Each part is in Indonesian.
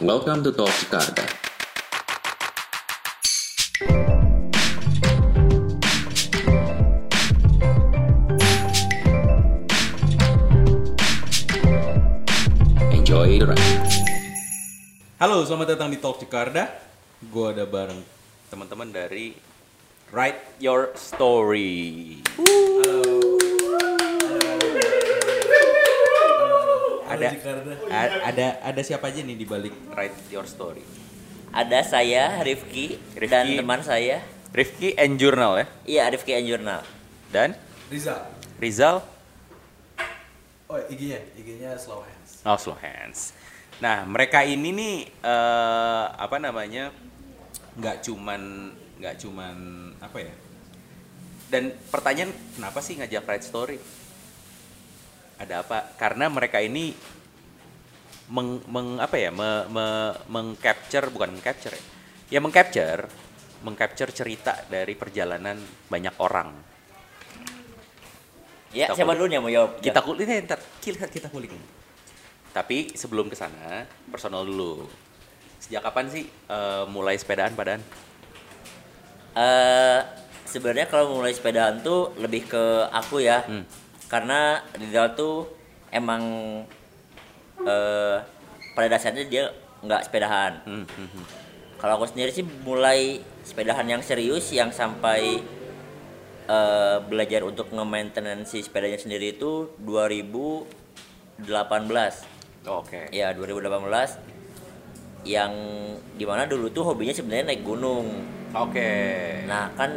Welcome to Talk Jakarta. Enjoy the ride. Halo, selamat datang di Talk Jakarta. Gue ada bareng teman-teman dari Write Your Story. Ada, a- ada ada siapa aja nih di balik Write Your Story? Ada saya Rifki, Rifki. dan teman saya. Rifki and Journal ya. Iya Rifki and Journal. Dan Rizal. Rizal Oh, IG-nya, IG-nya Slow Hands. Oh, Slow Hands. Nah, mereka ini nih eh, apa namanya? nggak cuman nggak cuman apa ya? Dan pertanyaan kenapa sih ngajak Write Story? Ada apa? Karena mereka ini meng, meng- apa ya? Me, me, mengcapture bukan mengcapture ya. Ya mengcapture mengcapture cerita dari perjalanan banyak orang. Ya, Kita siapa dulu yang mau jawab? Kita kulik deh, ntar kita kita kulik. Tapi sebelum ke sana, personal dulu. Sejak kapan sih eh, mulai sepedaan padaan? Eh, sebenarnya kalau mulai sepedaan tuh lebih ke aku ya. Hmm. Karena Rizal tuh emang eh pada dasarnya dia nggak sepedahan. Hmm, hmm, hmm. Kalau aku sendiri sih mulai sepedahan yang serius yang sampai eh, belajar untuk nge-maintenance si sepedanya sendiri itu 2018. Oke. Ya 2018 yang di mana dulu tuh hobinya sebenarnya naik gunung. Oke. Nah kan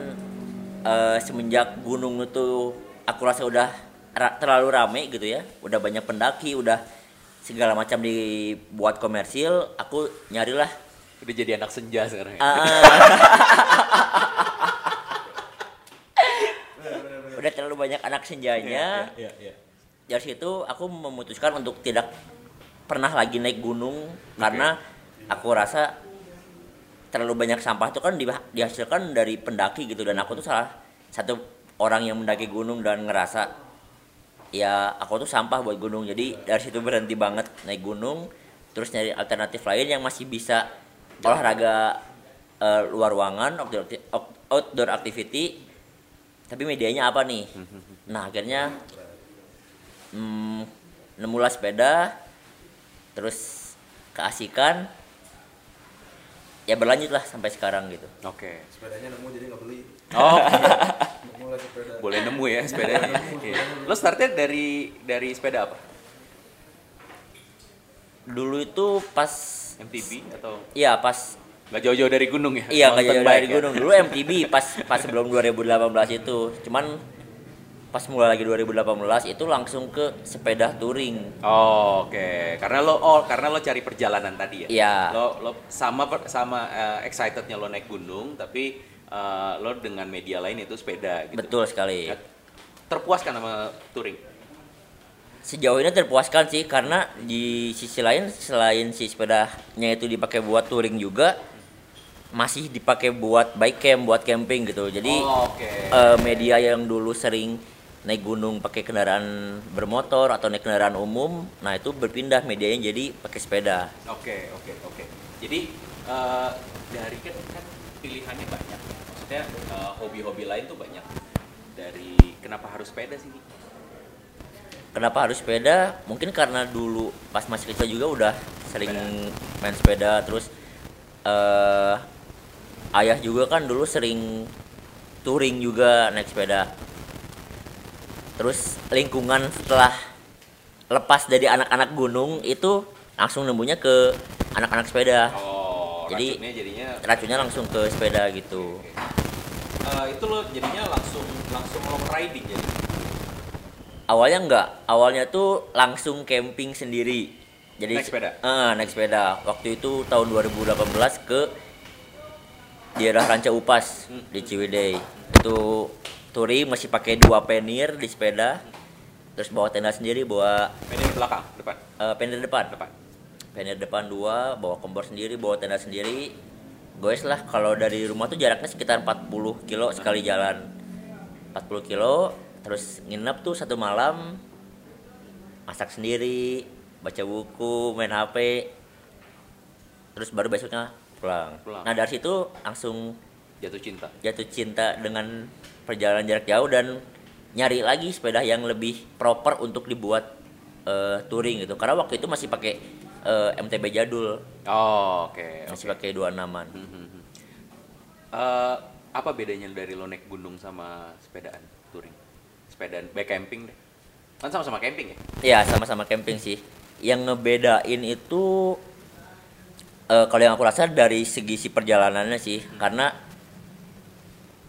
eh, semenjak gunung itu aku rasa udah ra- terlalu rame gitu ya, udah banyak pendaki, udah segala macam dibuat komersil, aku nyarilah Udah jadi anak senja sekarang ya. ah, udah terlalu banyak anak senjanya. Iya, iya. dari situ aku memutuskan untuk tidak pernah lagi naik gunung karena aku rasa terlalu banyak sampah itu kan di- dihasilkan dari pendaki gitu dan aku tuh salah satu orang yang mendaki gunung dan ngerasa ya aku tuh sampah buat gunung. Jadi dari situ berhenti banget naik gunung terus nyari alternatif lain yang masih bisa olahraga eh, luar ruangan outdoor, acti- outdoor activity. Tapi medianya apa nih? Nah akhirnya hmm, nemulah sepeda terus keasikan. Ya berlanjut lah sampai sekarang gitu. Oke. Sepedanya nemu jadi nggak beli. Oh, Sepeda. boleh nemu ya sepedanya. Lo startnya dari dari sepeda apa? dulu itu pas MTB atau iya pas nggak jauh-jauh dari gunung ya? iya nggak Mountain jauh bike dari ya? gunung dulu MTB pas pas sebelum 2018 itu cuman pas mulai lagi 2018 itu langsung ke sepeda touring Oh, Oke, karena lo oh karena lo cari perjalanan tadi ya. Iya. Lo lo sama sama eh, excitednya lo naik gunung, tapi eh, lo dengan media lain itu sepeda gitu. betul sekali Terpuaskan sama touring. sejauh ini terpuaskan sih karena di sisi lain selain si sepedanya itu dipakai buat touring juga masih dipakai buat bike camp buat camping gitu jadi Oh, Oke. eh, media yang dulu sering naik gunung pakai kendaraan bermotor atau naik kendaraan umum nah itu berpindah medianya jadi pakai sepeda Oke, oke, oke. Jadi eh, dari kan, kan pilihannya banyak. Maksudnya eh, hobi-hobi lain tuh banyak. Dari kenapa harus sepeda sih? kenapa harus sepeda? Mungkin karena dulu pas masih kecil juga udah sering main sepeda. Terus eh ayah juga kan dulu sering touring juga naik sepeda. Terus lingkungan setelah lepas dari anak-anak gunung itu langsung nemunya ke anak-anak sepeda. Oh, Jadi- racunnya jadinya racunnya langsung ke sepeda gitu Eh, itu lo jadinya langsung langsung long riding jadi. awalnya enggak awalnya tuh langsung camping sendiri jadi Naik sepeda? Eh, naik sepeda waktu itu tahun 2018 ke daerah Ranca Upas Hmm. di Ciwidey itu touring masih pakai dua penir di sepeda terus bawa tenda sendiri bawa di belakang, depan, eh, penir depan depan. penir depan dua bawa kompor sendiri bawa tenda sendiri goes lah kalau dari rumah tuh jaraknya sekitar 40 kilo sekali jalan 40 kilo terus nginep tuh satu malam masak sendiri baca buku main HP terus baru besoknya pulang. Pulang. Nah dari situ langsung Jatuh cinta. jatuh cinta dengan perjalanan jarak jauh dan nyari lagi sepeda yang lebih proper untuk dibuat eh, touring gitu. Karena waktu itu masih pakai eh, MTB jadul, Oh, oke. masih oke. pakai dua enaman. Mhm. Eh, apa bedanya dari lo naik gunung sama sepedaan touring? Sepedaan back camping deh. Kan sama-sama camping ya? Ya sama-sama camping sih. Yang ngebedain itu eh, kalau yang aku rasa dari segi si perjalanannya sih, karena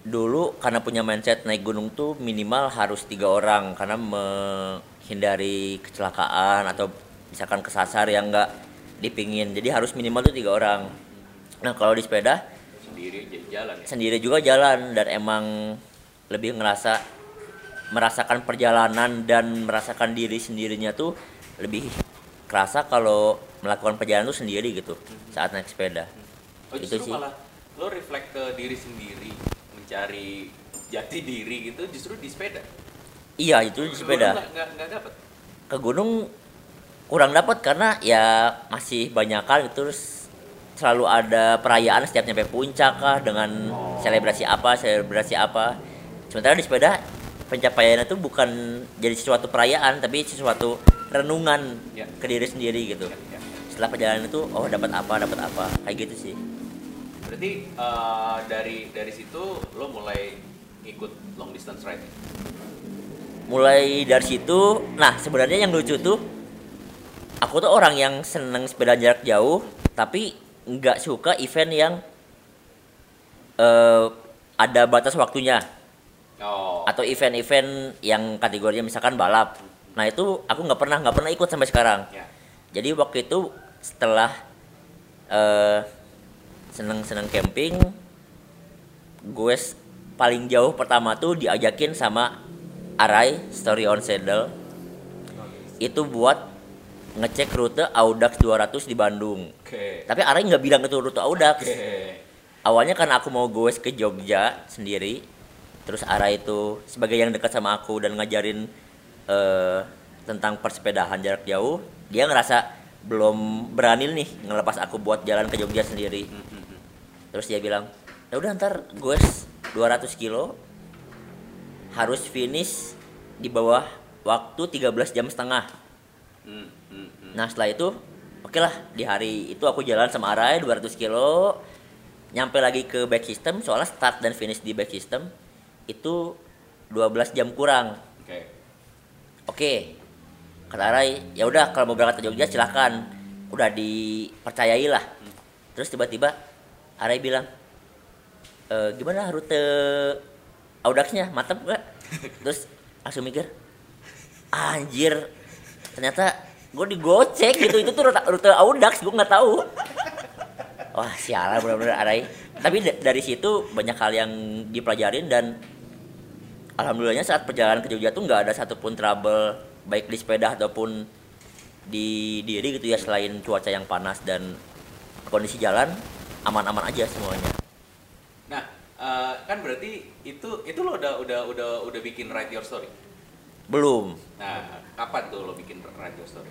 dulu karena punya mindset naik gunung tuh minimal harus tiga orang karena menghindari kecelakaan atau misalkan kesasar yang nggak dipingin. Jadi harus minimal tuh tiga orang. Nah kalau di sepeda Sendiri j- jalan ya? sendiri juga jalan dan emang lebih ngerasa merasakan perjalanan dan merasakan diri sendirinya tuh lebih kerasa kalau melakukan perjalanan tuh sendiri gitu saat naik sepeda. Oh Itu sih. malah lo reflect ke diri sendiri, mencari jati diri gitu justru di sepeda. Iya itu di sepeda. Nggak dapet. Ke gunung kurang dapat karena ya masih banyak kan terus selalu ada perayaan setiap nyampe puncak kah dengan Oh. selebrasi apa selebrasi apa. Sementara di sepeda pencapaiannya tuh bukan jadi sesuatu perayaan tapi sesuatu renungan Ya. ke diri sendiri gitu. Ya, ya. Setelah perjalanan itu oh dapat apa dapat apa kayak gitu sih. Berarti eh, dari dari situ lo mulai ikut long distance ride. ya? mulai dari situ nah sebenarnya yang lucu tuh aku tuh orang yang seneng sepeda jarak jauh tapi nggak suka event yang eh ada batas waktunya Oh. atau event-event yang kategorinya misalkan balap nah itu aku nggak pernah nggak pernah ikut sampai sekarang Ya. jadi waktu itu setelah eh seneng-seneng camping gue paling jauh pertama tuh diajakin sama Arai Story on Saddle itu buat ngecek rute Audax 200 di Bandung Oke. tapi Arai nggak bilang itu rute Audax Oke. awalnya karena aku mau goes ke Jogja sendiri terus arah itu sebagai yang dekat sama aku dan ngajarin eh, tentang persepedahan jarak jauh dia ngerasa belum berani nih ngelepas aku buat jalan ke Jogja sendiri terus dia bilang ya udah ntar goes 200 kilo harus finish di bawah waktu 13 jam setengah Hmm, hmm, hmm. Nah setelah itu oke lah di hari itu aku jalan sama Arai 200 kilo. Nyampe lagi ke back system soalnya start dan finish di back system itu 12 jam kurang. Oke. oke. Kata Arai ya udah kalau mau berangkat ke Jogja silahkan. Udah dipercayai lah terus tiba-tiba Arai bilang e, gimana rute Audaxnya? Mantap gak terus langsung mikir anjir ternyata gue digocek gitu. Itu tuh rute, rute Audax gue nggak tahu. Wah sialan benar-benar Arai tapi da- dari situ banyak hal yang dipelajarin dan alhamdulillahnya saat perjalanan ke Jogja tuh nggak ada satupun trouble baik di sepeda ataupun di diri gitu ya selain cuaca yang panas dan kondisi jalan aman-aman aja semuanya. Nah, eh, kan berarti itu itu lo udah udah udah udah bikin write your story. Belum Nah, kapan tuh lo bikin write your story?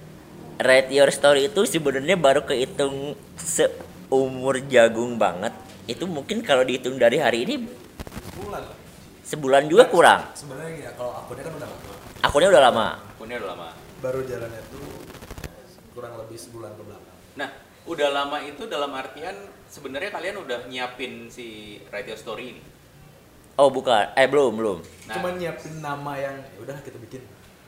Write Your Story itu sebenarnya baru kehitung seumur jagung banget. Itu mungkin kalau dihitung dari hari ini bulan lah sebulan juga kurang. sebenarnya ya kalau akunnya kan udah lama Akunnya udah lama. Akunnya udah lama. baru jalannya tuh kurang lebih sebulan ke belakang Nah, udah lama itu dalam artian sebenarnya kalian udah nyiapin si write your story ini. Oh bukan, eh belum belum. Nah, cuman nyiapin nama yang ya udah kita bikin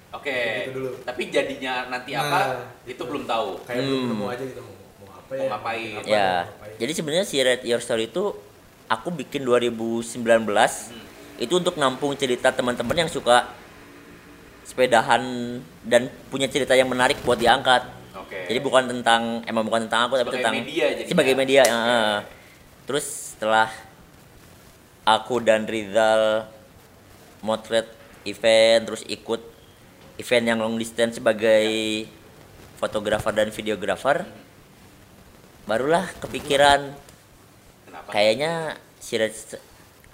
oke. gitu dulu. Tapi jadinya nanti Nah, apa itu. itu belum tahu. kayak belum Hmm. nemu aja gitu mau mau apa Mau ya ngapain. apa, Ya, mau ngapain. jadi sebenarnya si Write Your Story itu aku bikin 2019 Hmm. itu untuk nampung cerita teman-teman yang suka sepedahan dan punya cerita yang menarik buat diangkat. Oke. Jadi bukan tentang emang bukan tentang aku tapi Sebagai tentang media jadinya. sebagai media. Heeh. Terus setelah aku dan Rizal motret event terus ikut event yang long distance sebagai fotografer dan videografer barulah kepikiran Kenapa? kayaknya si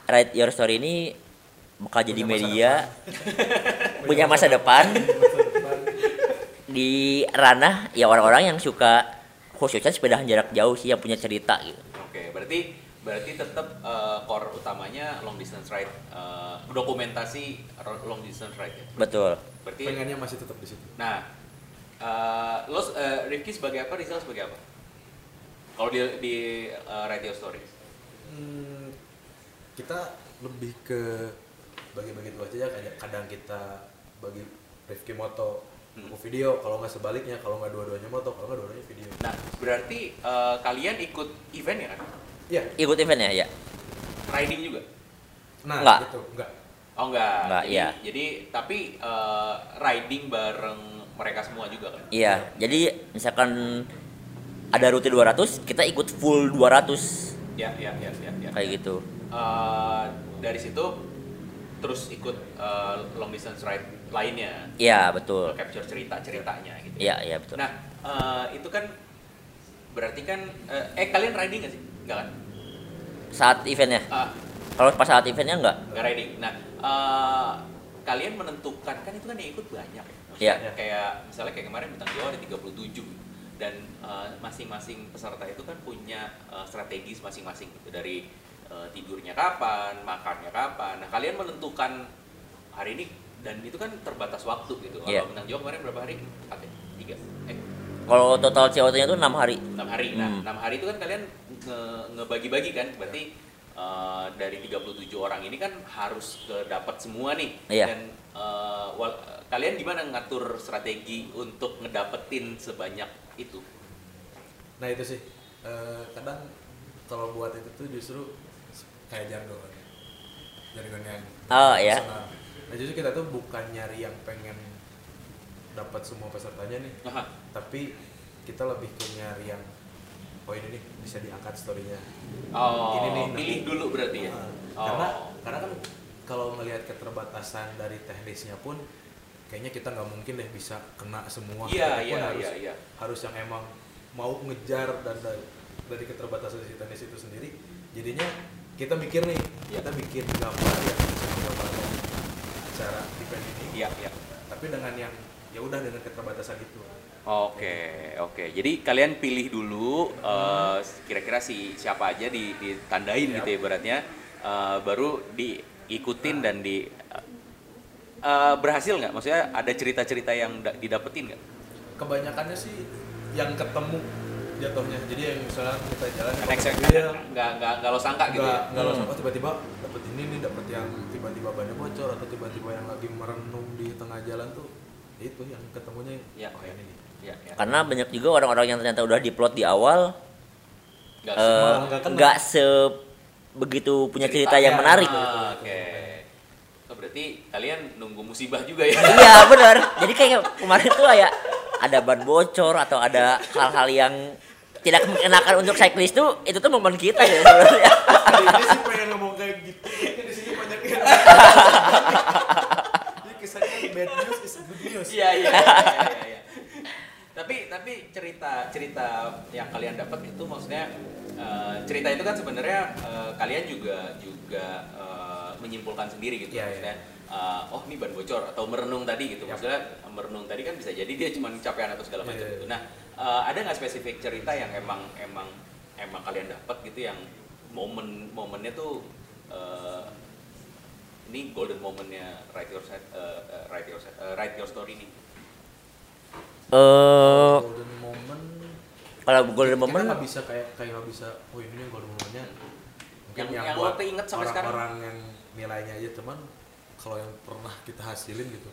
Write Your Story ini bakal jadi Punya masa media punya masa depan. Di ranah ya orang-orang yang suka khususnya sepedahan jarak jauh sih yang punya cerita gitu. Oke, berarti berarti tetap eh, core utamanya long distance ride, eh, dokumentasi long distance ride ya. betul Berarti, pengennya masih tetap di situ nah, eh, lo eh, Rifki sebagai apa, Rizal sebagai apa? Kalau di di Write Your Story. Hmm, kita lebih ke bagi-bagi itu aja ya kayak kadang kita bagi Rifki moto Hmm. aku video kalau nggak sebaliknya kalau nggak dua-duanya moto kalau nggak dua-duanya video Nah, berarti eh, kalian ikut event ya kan? Iya ikut event ya ya Riding juga? nah Nggak. gitu enggak Oh enggak. Enggak, jadi, iya. Jadi tapi eh, riding bareng mereka semua juga kan? iya jadi misalkan ada rute 200 kita ikut full 200 Ya, ya, ya, ya. ya. kayak gitu Eh, dari situ terus ikut eh, long distance ride lainnya iya betul capture cerita ceritanya gitu iya iya betul nah eh, itu kan berarti kan eh, eh kalian riding gak sih enggak kan? Saat eventnya? Ah, kalau pas saat eventnya enggak? Nggak riding nah eh, kalian menentukan kan itu kan yang ikut banyak ya? Iya. Maksudnya kayak misalnya kayak kemarin bintang Jawa ada 37 dan eh, masing-masing peserta itu kan punya eh, strategi masing-masing gitu. Dari eh, tidurnya kapan makannya kapan. Nah kalian menentukan hari ini dan itu kan terbatas waktu gitu. Kalau Iya. bintang Jawa kemarin berapa hari? Empat ya tiga. Eh. Kalau total COT-nya itu enam hari. Enam hari. Nah Hmm. enam hari itu kan kalian nge- ngebagi-bagi kan berarti eh, dari 37 orang ini kan harus dapat semua nih Iya. dan eh, wal- kalian gimana ngatur strategi untuk ngedapetin sebanyak itu nah itu sih Eh, kadang kalau buat itu tuh justru kayak jargon jargon yang Oh, iya. personal. nah justru kita tuh bukan nyari yang pengen dapat semua pesertanya nih Aha. tapi kita lebih ke nyari yang oh ini nih bisa diangkat storynya. Oh Ini nih, pilih nanti. dulu berarti ya? Nah, oh. karena karena kan kalau melihat keterbatasan dari teknisnya pun kayaknya kita nggak mungkin deh bisa kena semua. Iya pun iya harus iya iya. harus yang emang mau ngejar dan dari, dari keterbatasan si teknis itu sendiri. Jadinya kita mikir nih Iya. kita bikin gambar yang bisa menggambarkan acara event ini. Iya iya. Tapi dengan yang ya udah dengan keterbatasan itu Oke, oke. Jadi kalian pilih dulu eh, kira-kira si siapa aja di, ditandain gitu ya ibaratnya, eh, baru diikutin dan di eh, berhasil nggak? Maksudnya ada cerita-cerita yang da- didapetin nggak? kebanyakannya sih yang ketemu jatuhnya jadi yang misalnya kita jalan mobil, nggak nggak nggak lo sangka gitu ya? nggak nggak Hmm. langsung oh tiba-tiba dapet ini nih dapet yang tiba-tiba bannya bocor atau tiba-tiba yang lagi merenung di tengah jalan tuh itu yang ketemunya Ya. oh ini nih Ya, ya. karena banyak juga orang-orang yang ternyata udah diplot di awal Nggak nggak se begitu punya cerita yang Ceritanya. menarik Ah, Oke. Oh, berarti kalian nunggu musibah juga ya? iya benar jadi kayak kemarin tuh kayak ada ban bocor atau ada hal-hal yang tidak mengenakan untuk cyclist tuh itu tuh momen kita ya sebenarnya tadinya sih pengen ngomong kayak gitu di sini banyak yang jadi kesannya bad news is good news Iya iya iya iya. Tapi tapi cerita cerita yang kalian dapat itu maksudnya eh, cerita itu kan sebenarnya eh, kalian juga juga eh, menyimpulkan sendiri gitu Iya, iya. maksudnya. eh, oh ini ban bocor atau merenung tadi gitu Iya. maksudnya merenung tadi kan bisa jadi dia cuma capean atau segala Iya, macam iya, gitu. iya. Nah eh, ada nggak spesifik cerita yang emang emang emang kalian dapat gitu yang momen momennya tuh eh, ini golden momennya write your set, eh, write your set- eh, write your story nih eh golden moment. kalau golden kita moment nggak bisa kayak kayak nggak bisa oh ini nih golden momentnya. Mungkin Yang- yang, yang buat lo keinget sampai sekarang. orang-orang yang nilainya aja teman kalau yang pernah kita hasilin gitu.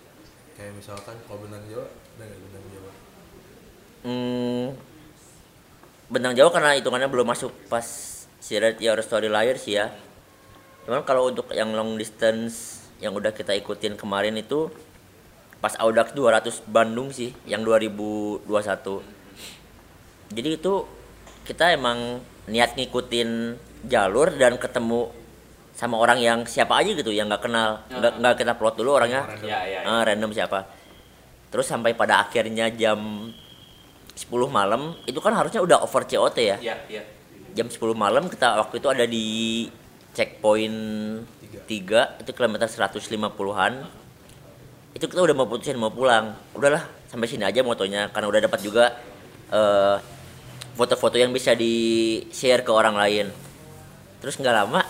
Kayak misalkan kalau benang Jawa nggak benang Jawa? Hmm, benang Jawa karena hitungannya belum masuk pas si Red Your Story lahir sih ya. Cuman kalau untuk yang long distance yang udah kita ikutin kemarin itu pas Audax 200 Bandung sih yang 2021 jadi itu kita emang niat ngikutin jalur dan ketemu sama orang yang siapa aja gitu yang nggak kenal nggak nggak kita plot dulu orangnya. Random. ya ya, ya. Ah, random siapa. Terus sampai pada akhirnya jam 10 malam itu kan harusnya udah over COT ya? Ya ya jam 10 malam kita waktu itu ada di checkpoint 3 itu kilometer 150-an itu kita udah mau putusin mau pulang. Udahlah sampai sini aja motonya karena udah dapat juga eh, foto-foto yang bisa di share ke orang lain. Terus nggak lama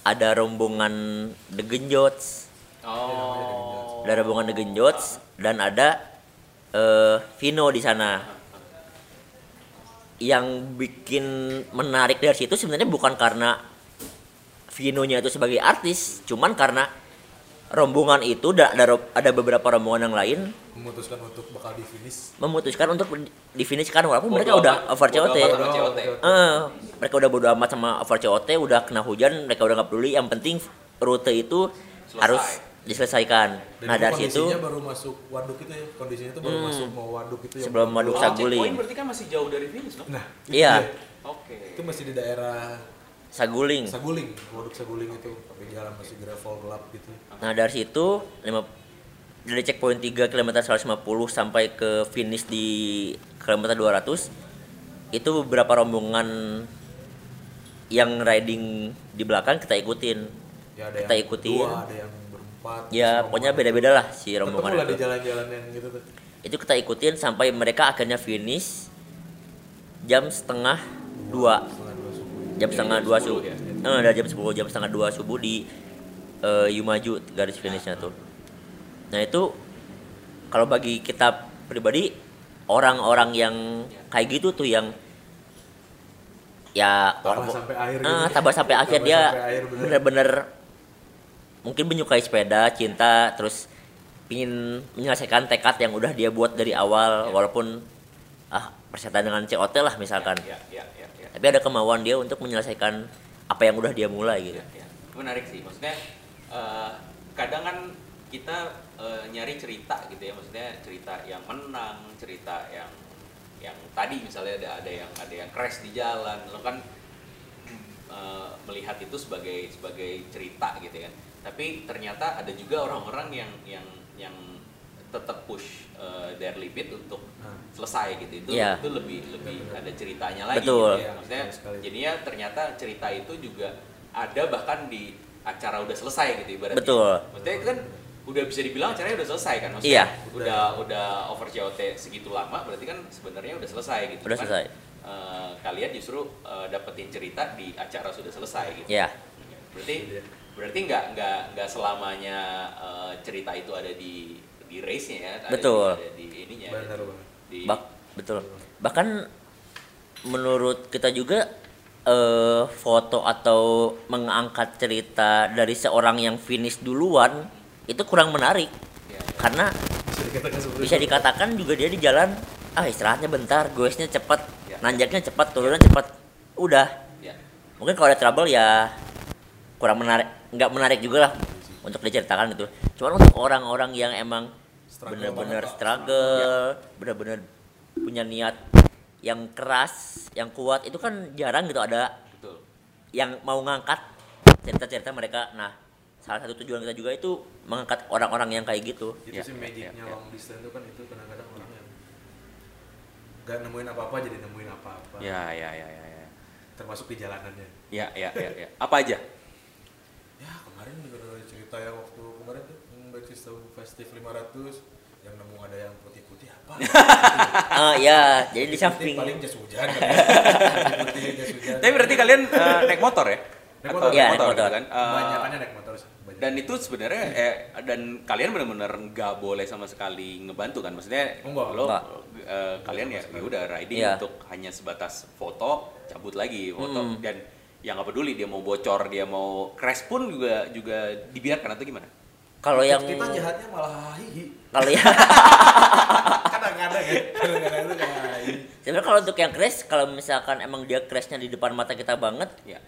ada rombongan The Genjots. Oh. ada rombongan The Genjots dan ada eh, Vino di sana. Yang bikin menarik dari situ sebenarnya bukan karena Vinonya itu sebagai artis cuman karena rombongan itu da- ada ada beberapa rombongan yang lain memutuskan untuk bakal di finish memutuskan untuk difinishkan walaupun Bodo mereka udah over COT. Eh, mereka udah bodo amat sama over COT, udah kena hujan, mereka udah nggak peduli. Yang penting rute itu Selesai. harus diselesaikan. dan nah dari situ baru masuk waduk itu ya kondisinya itu baru masuk mau waduk itu ya sebelum waduk Saguling. berarti kan masih jauh dari finish, no? nah Iya. Oke. itu masih di daerah Saguling. Saguling waduk Saguling itu tapi jalan masih gravel gelap gitu Nah dari situ lima dari checkpoint 3 km 150 sampai ke finish di kilometer 200 itu beberapa rombongan yang riding di belakang kita ikutin. ya ada Kita yang ikutin. dua ada yang berempat Ya pokoknya beda-beda lah si rombongan itu. di jalan-jalan yang gitu tuh itu kita ikutin sampai mereka akhirnya finish jam setengah dua dua jam setengah dua subuh ya? eh, dari jam 10 jam setengah dua subuh di eh, Yumaju garis finishnya tuh nah itu kalau bagi kita pribadi orang-orang yang kayak gitu tuh yang ya Tabah sampai akhir Ah, gitu. tabah sampai akhir Tabah dia bener-bener mungkin menyukai sepeda cinta terus ingin menyelesaikan tekad yang udah dia buat dari awal walaupun ah persetan dengan COT lah misalkan Ya, ya, ya, ya. Tapi ada kemauan dia untuk menyelesaikan apa yang udah dia mulai gitu Ya, ya. Menarik sih, maksudnya eh, kadang kan kita eh, nyari cerita gitu ya, maksudnya cerita yang menang, cerita yang yang tadi misalnya ada ada yang ada yang crash di jalan, lo kan eh, melihat itu sebagai sebagai cerita gitu kan. Tapi ternyata ada juga orang-orang yang yang yang tetap push eh, their limit untuk Nah. selesai gitu itu Iya. itu lebih lebih ada ceritanya lagi Betul. gitu ya. maksudnya jadinya ternyata cerita itu juga ada bahkan di acara udah selesai gitu ibaratnya Betul. maksudnya itu kan udah bisa dibilang acaranya udah selesai kan maksudnya Iya. udah udah over COT segitu lama berarti kan sebenarnya udah selesai gitu Udah Cuman, selesai. eh, kalian justru eh, dapetin cerita di acara sudah selesai gitu ya berarti Iya. berarti nggak nggak nggak selamanya eh, cerita itu ada di di race nya ya ada Betul. di, ada di ininya Benar ada di- Bak betul. Bahkan menurut kita juga eh, foto atau mengangkat cerita dari seorang yang finish duluan itu kurang menarik ya, karena bisa dikatakan bisa dikatakan juga dia di jalan ah istirahatnya bentar goesnya cepat Ya. nanjaknya cepat turunnya cepat udah ya. mungkin kalau ada trouble ya kurang menarik nggak menarik juga lah untuk diceritakan gitu. Cuman untuk orang-orang yang emang bener-bener Pak. struggle bener-bener punya niat yang keras yang kuat itu kan jarang gitu ada betul. yang mau ngangkat cerita-cerita mereka. Nah salah satu tujuan kita juga itu mengangkat orang-orang yang kayak gitu. Itu Ya, sih ya, magicnya ya, ya. long distance itu kan itu kadang-kadang orang yang gak nemuin apa-apa jadi nemuin apa-apa. Ya ya ya ya ya. Termasuk di jalanannya. Ya ya ya, ya. apa aja? Ya kemarin juga ada cerita yang waktu kemarin tuh yang Bacis tahu Festive 500 yang nemu ada yang putih-putih apa ah ya jadi di samping paling jas hujan kan ya. Putih jas hujan tapi berarti kalian eh, naik motor ya Naik motor. Iya, naik motor. kan Eh, kebanyakannya naik motor banyak. dan itu sebenarnya eh, dan kalian benar-benar nggak boleh sama sekali ngebantu kan maksudnya Enggak. lo Enggak. eh, kalian ya ya udah riding Iya. untuk hanya sebatas foto cabut lagi foto Hmm. dan yang nggak peduli dia mau bocor dia mau crash pun juga juga dibiarkan atau gimana? Kalau yang kita jahatnya malah hihi. Kalau ya. Kadang-kadang ya kadang-kadang itu sebenarnya kalau untuk yang crash kalau misalkan emang dia crashnya di depan mata kita banget ya.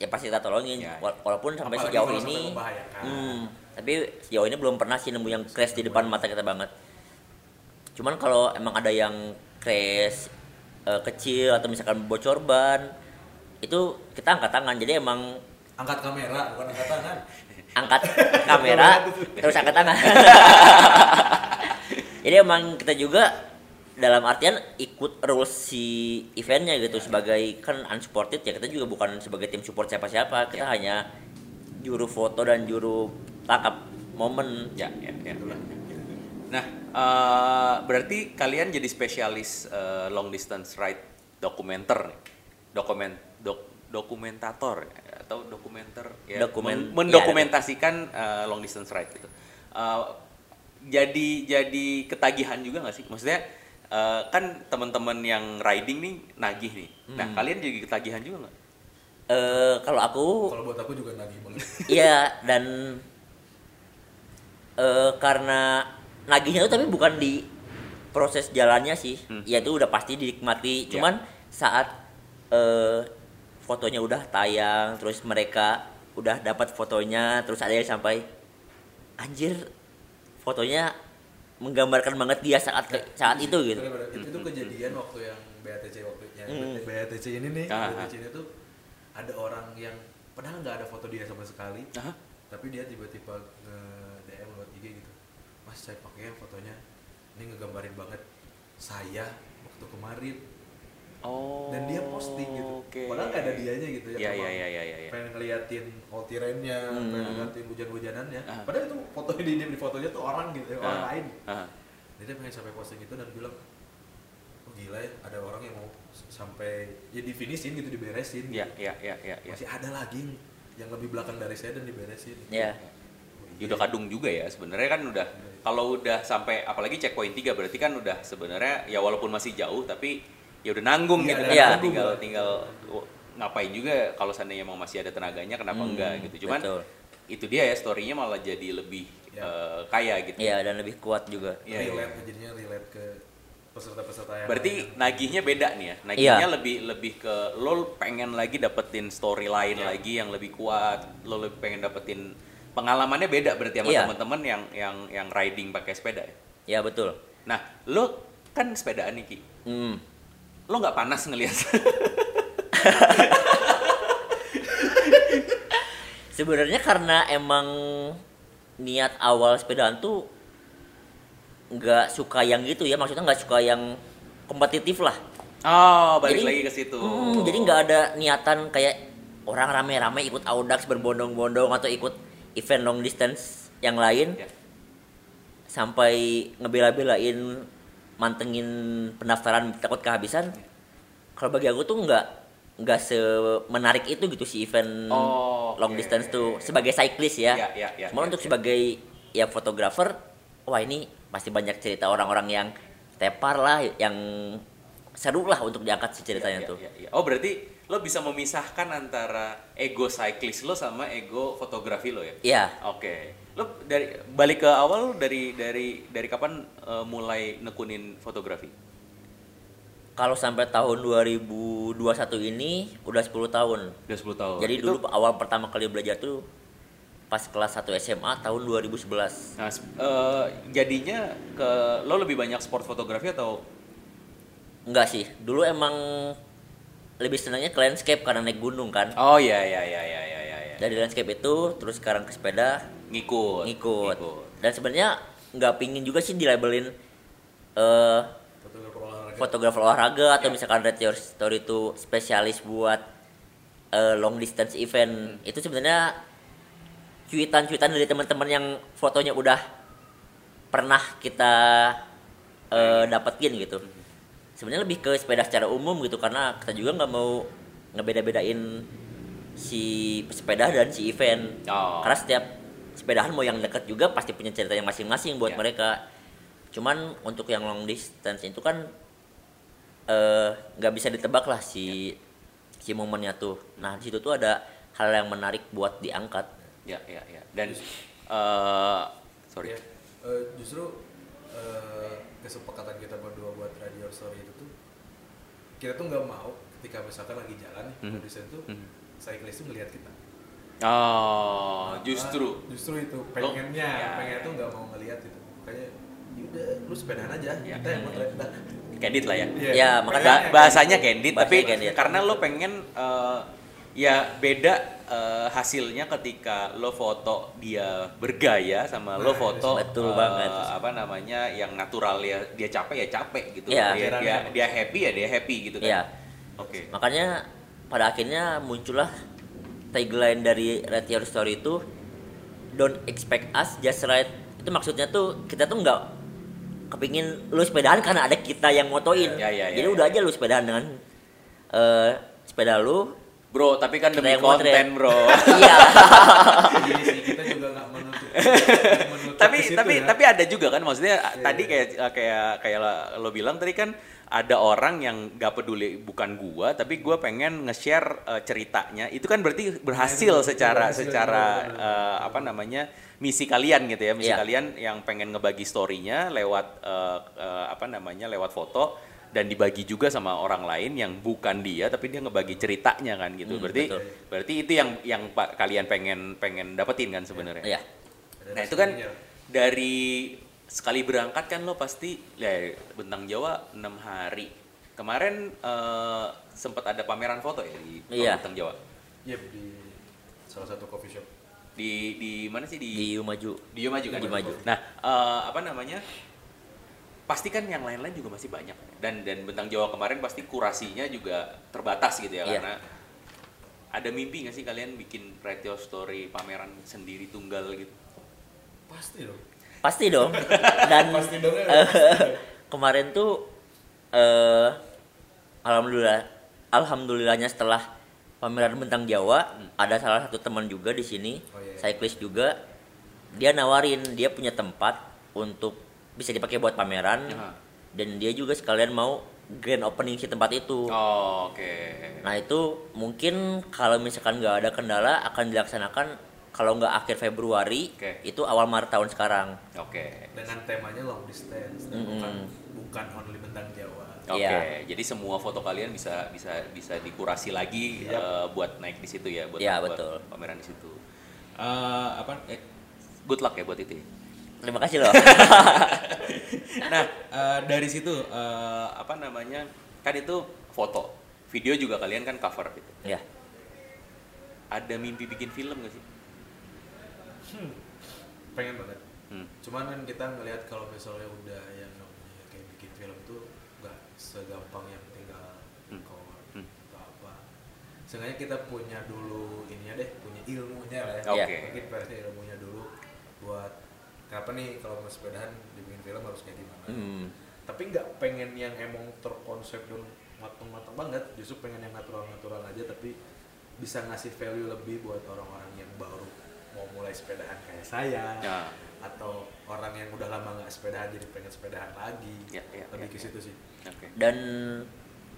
ya pasti kita tolongin. Ya, ya. Wala- walaupun sampai Apalagi sejauh ini membahayakan. hmm, tapi sejauh ini belum pernah sih nemu yang crash di depan mata kita banget. Cuman kalau emang ada yang crash eh, kecil atau misalkan bocor ban itu kita angkat tangan jadi emang angkat kamera bukan angkat tangan. Angkat kamera terus angkat tangan. Jadi emang kita juga dalam artian ikut rules si eventnya gitu sebagai kan unsupported ya kita juga bukan sebagai tim support siapa-siapa kita hanya juru foto dan juru tangkap momen. Ya ya ya, ya. nah eh, berarti kalian jadi spesialis eh, long distance ride dokumenter nih. Dokumen dok, dokumentator atau dokumenter ya Dokumen- men- mendokumentasikan uh, long distance ride gitu. Uh, jadi jadi ketagihan juga nggak sih? Maksudnya uh, kan teman-teman yang riding nih nagih nih. Nah, Hmm. kalian jadi ketagihan juga nggak? Eh, kalau aku Kalau buat aku juga nagih banget. Iya dan eh karena nagihnya itu tapi bukan di proses jalannya sih, Hmm. ya itu udah pasti dinikmati. Ya. Cuman saat eh fotonya udah tayang, terus mereka udah dapat fotonya, terus ada yang sampai anjir fotonya menggambarkan banget dia saat saat itu gitu. Itu, itu kejadian waktu yang BATC waktu yang Hmm. BATC ini nih, Ah, BATC ini tuh ada orang yang padahal nggak ada foto dia sama sekali, Hah? tapi dia tiba-tiba nge DM lewat IG gitu. Mas saya pakai fotonya, ini ngegambarin banget saya waktu kemarin Oh. dan dia posting gitu. Oke. Padahal nggak ada dianya gitu ya. Iya iya iya iya iya. iya. Pengen ngeliatin altirennya, Hmm. pengen ngeliatin hujan-hujanannya. Ah. Padahal itu fotonya di, di fotonya tuh orang gitu, ya, orang Ah, lain. ah. Jadi dia pengen sampai posting itu dan bilang, oh gila ya, ada orang yang mau sampai ya di finishin gitu diberesin. Iya gitu. iya iya iya. iya. Masih ada lagi yang lebih belakang dari saya dan diberesin. Ya. Ya udah kadung juga ya sebenarnya kan udah kalau udah sampai apalagi checkpoint 3 berarti kan udah sebenarnya ya walaupun masih jauh tapi ya udah nanggung Iya, gitu kan. Iya. Tinggal tinggal tinggal ngapain juga kalau seandainya mau masih ada tenaganya kenapa Hmm, enggak gitu. Cuman betul. itu dia ya story-nya malah jadi lebih Ya. eh, kaya gitu. Iya dan lebih kuat juga. Iya, iya. relate jadinya relate ke peserta-peserta yang Berarti lain. nagihnya beda nih ya. Nagihnya Iya. lebih lebih ke lo pengen lagi dapetin storyline Iya. lagi yang lebih kuat. Lo lebih pengen dapetin pengalamannya beda berarti sama Iya. teman-teman yang yang yang riding pakai sepeda ya. Ya betul. Nah, lo kan sepedaan nih Ki. Hmm. Lo nggak panas ngelihat? Sebenarnya karena emang niat awal sepedaan tuh nggak suka yang gitu ya, maksudnya nggak suka yang kompetitif lah. Oh, balik Jadi- lagi ke situ. Hmm, jadi nggak ada niatan kayak orang rame-rame ikut audax berbondong-bondong atau ikut event long distance yang lain Ya. sampai ngebela-belain mantengin pendaftaran takut kehabisan. Kalau bagi aku tuh nggak nggak semenarik itu gitu si event Oh, long distance tuh sebagai cyclist ya. Ya, ya, ya, Cuma ya, untuk ya. sebagai ya fotografer, wah ini pasti banyak cerita orang-orang yang tepar lah, yang seru lah untuk diangkat si ceritanya Ya, tuh. ya, ya. Oh, berarti lo bisa memisahkan antara ego cyclist lo sama ego fotografi lo ya? Iya. Oke. Lo dari balik ke awal lo dari dari dari kapan eh, mulai nekunin fotografi? Kalau sampai tahun 2021 ini udah 10 tahun. Udah 10 tahun. Jadi Itu- dulu awal pertama kali belajar tuh pas kelas 1 SMA tahun 2011. Nah, eh, jadinya ke lo lebih banyak sport fotografi atau Enggak sih, dulu emang lebih senangnya ke landscape karena naik gunung kan. Oh iya iya iya iya iya iya. iya. Dari landscape itu terus sekarang ke sepeda ngikut. ngikut. Dan sebenarnya nggak pingin juga sih dilabelin eh fotografer olahraga. fotografer olahraga atau Ya. misalkan Red Your Story itu spesialis buat eh, long distance event. Itu sebenarnya cuitan-cuitan dari teman-teman yang fotonya udah pernah kita eh, dapetin gitu. Sebenarnya lebih ke sepeda secara umum gitu karena kita juga nggak mau ngebeda-bedain si pesepeda dan si event. Oh. Karena setiap sepedahan mau yang dekat juga pasti punya ceritanya masing-masing buat Ya. mereka. Cuman untuk yang long distance itu kan eh, nggak bisa ditebak lah si si momennya tuh. Nah di situ tuh ada hal yang menarik buat diangkat. Ya ya ya. Dan eh sorry. Ya, eh, justru eh, kesepakatan kita berdua buat radio story itu tuh kita tuh nggak mau ketika misalkan lagi jalan nih Mhm. produsen tuh Mhm. cyclist tuh ngelihat kita Oh, Nah, justru. justru itu pengennya ya. pengennya tuh nggak mau ngelihat itu makanya yaudah lu sepedahan aja Ya. kita yang mau dah Candid lah ya. Iya. Ya, makanya- Ba- bahasanya candid Bahasanya tapi candid. karena lo pengen eh, ya beda eh, hasilnya ketika lo foto dia bergaya sama lo Nah, foto betul eh, banget. apa namanya yang natural ya dia capek ya capek gitu Iya. dia, dia dia happy ya dia happy gitu kan Iya. oke Makanya pada akhirnya muncullah tagline dari Red Your Story itu Don't expect us, just ride. Itu maksudnya tuh kita tuh nggak kepingin lu sepedahan karena ada kita yang motoin. Ya, ya, ya, Jadi ya. udah aja lu sepedahan dengan eh, sepeda lu Bro, tapi kan demi motret. konten, Bro. iya Iya sih, kita juga nggak menutup. tapi tapi ya. tapi ada juga kan maksudnya Iya, tadi iya. kayak kayak kayak lo bilang tadi kan ada orang yang gak peduli bukan gua tapi gua pengen nge-share eh, ceritanya itu kan berarti berhasil Nah, itu secara berhasil, secara eh, apa namanya misi kalian gitu ya misi Iya. kalian yang pengen ngebagi storynya lewat eh, eh, apa namanya lewat foto dan dibagi juga sama orang lain yang bukan dia tapi dia ngebagi ceritanya kan gitu Hmm, berarti betul. berarti itu yang yang pak kalian pengen pengen dapetin kan sebenarnya iya Ada Nah itu kan dari sekali berangkat kan lo pasti ya bentang Jawa 6 hari. Kemarin eh, sempat ada pameran foto ya di Iya. bentang Jawa. Iya di salah satu coffee shop. Di di mana sih di di maju di Maju kan? Di Maju. Nah, eh, apa namanya? Pasti kan yang lain-lain juga masih banyak dan dan bentang Jawa kemarin pasti kurasinya juga terbatas gitu ya Iya. karena ada mimpi nggak sih kalian bikin retro story pameran sendiri tunggal gitu? Pasti dong. pasti dong dan Pasti dong ya. eh, kemarin tuh eh alhamdulillah alhamdulillahnya setelah pameran bentang Jawa ada salah satu teman juga di sini Oh, iya. cyclist juga dia nawarin dia punya tempat untuk bisa dipakai buat pameran Aha. dan dia juga sekalian mau grand opening si tempat itu Oh, oke. Nah itu mungkin kalau misalkan nggak ada kendala akan dilaksanakan kalau nggak akhir Februari Oke. itu awal Maret tahun sekarang. Oke. Dengan temanya long distance, dan Mm-mm. bukan bukan only bentang Jawa. Oke, Iya. jadi semua foto kalian bisa bisa bisa dikurasi lagi Iya. eh, buat naik di situ ya, buat, Iya, buat betul. pameran di situ. Eh, apa? Eh, good luck ya buat itu. ya. Terima kasih loh. nah, eh, dari situ eh, apa namanya? Kan itu foto, video juga kalian kan cover gitu. ya. Ada mimpi bikin film gak sih? Pengen banget. Hmm. Cuman kan kita ngelihat kalau misalnya udah yang namanya kayak bikin film tuh nggak segampang yang tinggal Hmm. record Hmm. atau apa. Seenggaknya kita punya dulu ininya deh, punya ilmunya lah ya. Iya. Oke. Mungkin versi ilmunya dulu buat kenapa nih kalau mau sepedahan dibikin film harus kayak gimana. Hmm. Tapi nggak pengen yang emang terkonsep dan matang-matang banget, justru pengen yang natural-natural aja tapi bisa ngasih value lebih buat orang-orang yang baru mau mulai sepedahan kayak saya Ya. atau orang yang udah lama nggak sepedahan jadi pengen sepedahan lagi Ya, ya, lebih ya, ke ya. situ sih Oke. Dan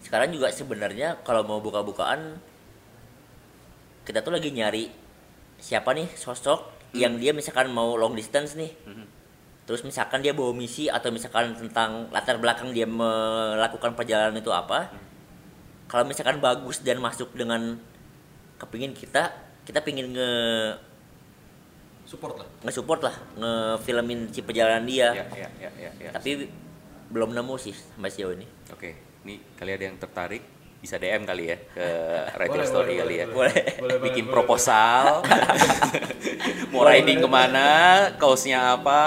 sekarang juga sebenarnya kalau mau buka-bukaan kita tuh lagi nyari siapa nih sosok yang dia misalkan mau long distance nih. Mhm. Terus misalkan dia bawa misi atau misalkan tentang latar belakang dia melakukan perjalanan itu apa. Kalau misalkan bagus dan masuk dengan kepingin kita, kita pingin nge support lah nge-support lah, ngefilmin si perjalanan dia. Ya, ya, ya, ya, ya. Tapi belum nemu sih sampai sejauh ini. Oke, ini kalian ada yang tertarik bisa DM kali ya ke Retro Boleh, Story boleh, kali ya. boleh, Boleh. boleh, Bikin boleh, proposal. Mau riding ke mana, kaosnya apa,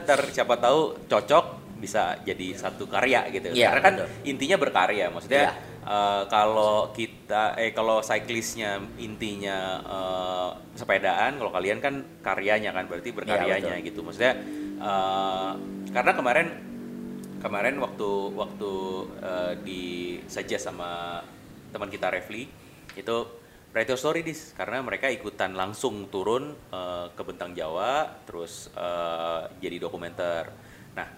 ntar siapa tahu cocok bisa jadi satu karya gitu. Iya, Karena kan betul. intinya berkarya, maksudnya Iya. eh, kalau kita eh kalau cyclistnya intinya eh, sepedaan, kalau kalian kan karyanya kan berarti berkaryanya betul. gitu. Maksudnya eh, karena kemarin kemarin waktu waktu eh, di suggest sama teman kita Refli itu Retro Story dis karena mereka ikutan langsung turun eh, ke Bentang Jawa terus eh, jadi dokumenter. Nah,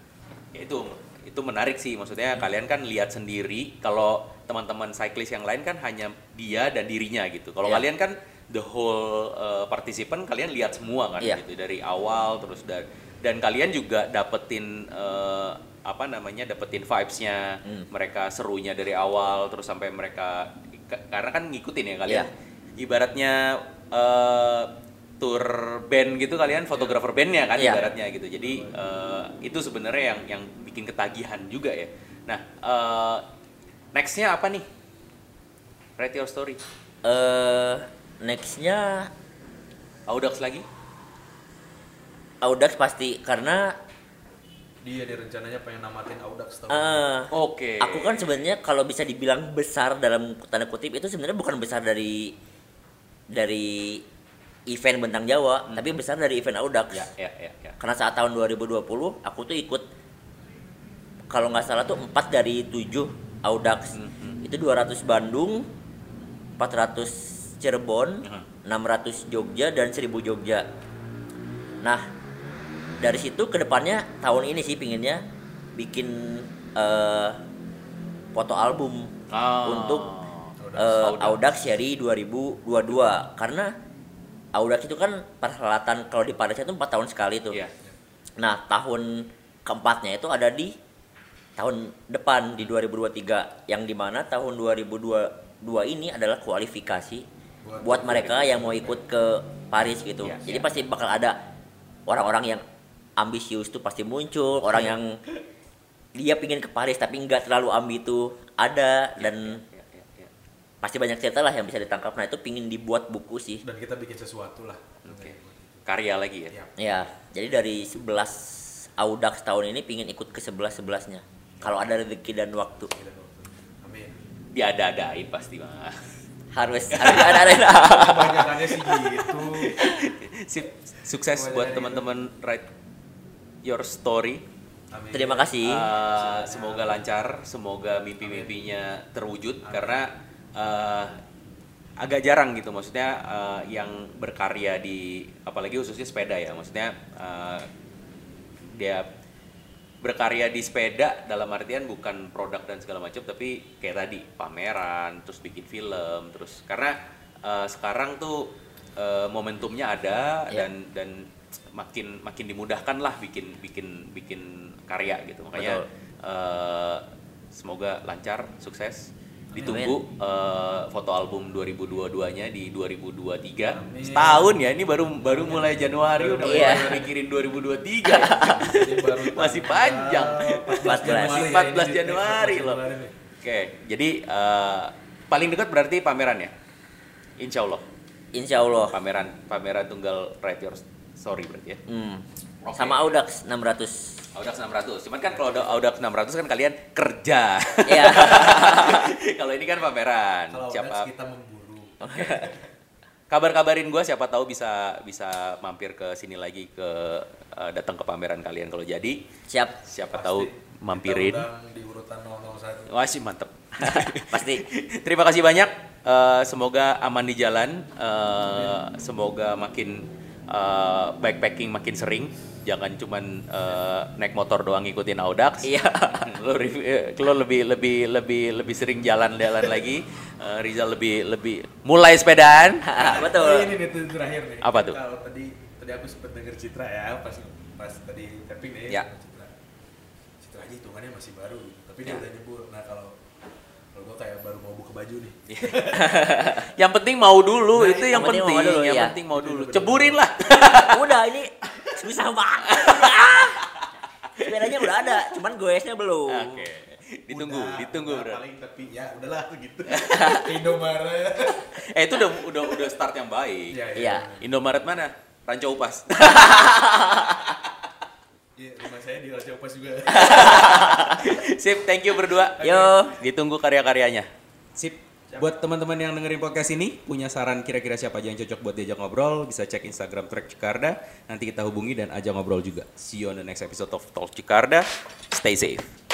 ya itu itu menarik sih maksudnya kalian kan lihat sendiri kalau teman-teman cyclist yang lain kan hanya dia dan dirinya gitu. Kalau Iya. kalian kan the whole eh, participant kalian lihat semua kan Iya. gitu dari awal terus dan dan kalian juga dapetin eh, apa namanya dapetin vibes-nya. Hmm. mereka serunya dari awal terus sampai mereka ka- karena kan ngikutin ya kalian. Iya. ibaratnya eh, tour band gitu kalian fotografer bandnya kan Iya. ibaratnya gitu. Jadi eh, itu sebenarnya yang yang bikin ketagihan juga ya. Nah eh, nextnya apa nih? Write your story. Eh nextnya Audax lagi? Audax pasti karena dia nih rencananya pengen namatin Audax tahun eh oke aku kan sebenarnya kalau bisa dibilang besar dalam tanda kutip itu sebenarnya bukan besar dari dari event bentang Jawa, tapi besar dari event Audax. ya ya ya, ya. Karena saat tahun 2020 aku tuh ikut kalau nggak salah tuh 4 dari 7 Audax. Hmm, hmm. itu 200 Bandung 400 Cirebon Aha. 600 Jogja dan 1000 Jogja nah dari situ ke depannya tahun ini sih pinginnya bikin eh, foto album Ah. untuk Audax. eh, Audax. Seri 2022 karena Audax itu kan perhelatan kalau di Padasnya itu 4 tahun sekali tuh Iya. Nah, tahun keempatnya itu ada di tahun depan di 2023 yang di mana tahun 2022 ini adalah kualifikasi Buat- buat, mereka yang mau ikut ke Paris gitu. Iya, Jadi iya. pasti bakal ada orang-orang yang ambisius tuh pasti muncul, orang yang dia pingin ke Paris tapi nggak terlalu ambi itu ada dan Iya, iya, iya. pasti banyak cerita lah yang bisa ditangkap. Nah, itu pingin dibuat buku sih. dan kita bikin sesuatu lah Oke. Karya lagi ya. ya jadi dari 11 Audax tahun ini pingin ikut ke 11-11-nya. Kalau ada rezeki dan waktu. amin Diada-adain pasti mah. Harus harus ada ada. kebanyakannya sih gitu Sip, sukses buat gitu. teman-teman write your story. amin Terima kasih. Eh, semoga lancar, semoga mimpi-mimpinya terwujud karena eh, agak jarang gitu maksudnya eh, yang berkarya di apalagi khususnya sepeda ya maksudnya eh, dia berkarya di sepeda dalam artian bukan produk dan segala macam tapi kayak tadi pameran terus bikin film terus karena eh, sekarang tuh eh, momentumnya ada Iya. dan dan makin makin dimudahkan lah bikin bikin bikin karya gitu makanya Betul. eh, semoga lancar sukses ditunggu eh, foto album 2022-nya di 2023 Amin. setahun ya ini baru baru mulai Januari udah Iya. mulai mikirin 2023 Ini baru Masih panjang. 14 Januari ya, 14 ini di- Januari 14 loh. Januari. Oke, jadi eh, paling dekat berarti pameran ya? Insya Allah, Insya Allah. pameran pameran tunggal Write Your Story berarti ya? Hmm. Oke. Sama Audax 600. Audax 600, cuman kan kalau ada Audax 600 kan kalian kerja. Iya. kalau ini kan pameran. kalau Siapa Audax kita memburu kabar-kabarin gue siapa tahu bisa bisa mampir ke sini lagi ke eh, datang ke pameran kalian kalau jadi Siap. siapa Pasti tahu mampirin. di urutan 001 Wah sih mantep. Pasti. Terima kasih banyak. Eh, semoga aman di jalan. Eh, semoga makin eh, backpacking makin sering. Jangan cuman eh, naik motor doang ngikutin Audax. Iya. lo, rev- eh, lo lebih lebih lebih lebih sering jalan-jalan lagi. Eh, Rizal lebih lebih mulai sepedaan. Oh, Betul. ini nih terakhir nih. Apa tuh? Kalau tadi tadi aku sempat denger Citra ya pas pas tadi tapping nih Ya. Citra. Citra aja hitungannya masih baru, tapi dia Ya. udah nyebur. Nah kalau kalau gua kayak baru mau buka baju nih. yang penting mau dulu Nah, itu yang, yang penting penting. mau dulu, yang iya. penting mau dulu. Ceburin lah. Udah ini susah banget. Sepedanya udah ada, cuman goesnya belum. Oke. Ditunggu, Udah, ditunggu udah, bro. paling tapi ya udahlah gitu. Indomaret. Eh itu udah udah udah start yang baik. Iya, Iya. Indomaret mana? Ranca Upas. Saya di Raja Upas juga. Sip, thank you berdua. Yo. Ditunggu karya-karyanya. Sip. Buat teman-teman yang dengerin podcast ini, punya saran kira-kira siapa aja yang cocok buat diajak ngobrol, bisa cek Instagram Trek Cikarda. Nanti kita hubungi dan ajak ngobrol juga. See you on the next episode of Talk Cikarda. Stay safe.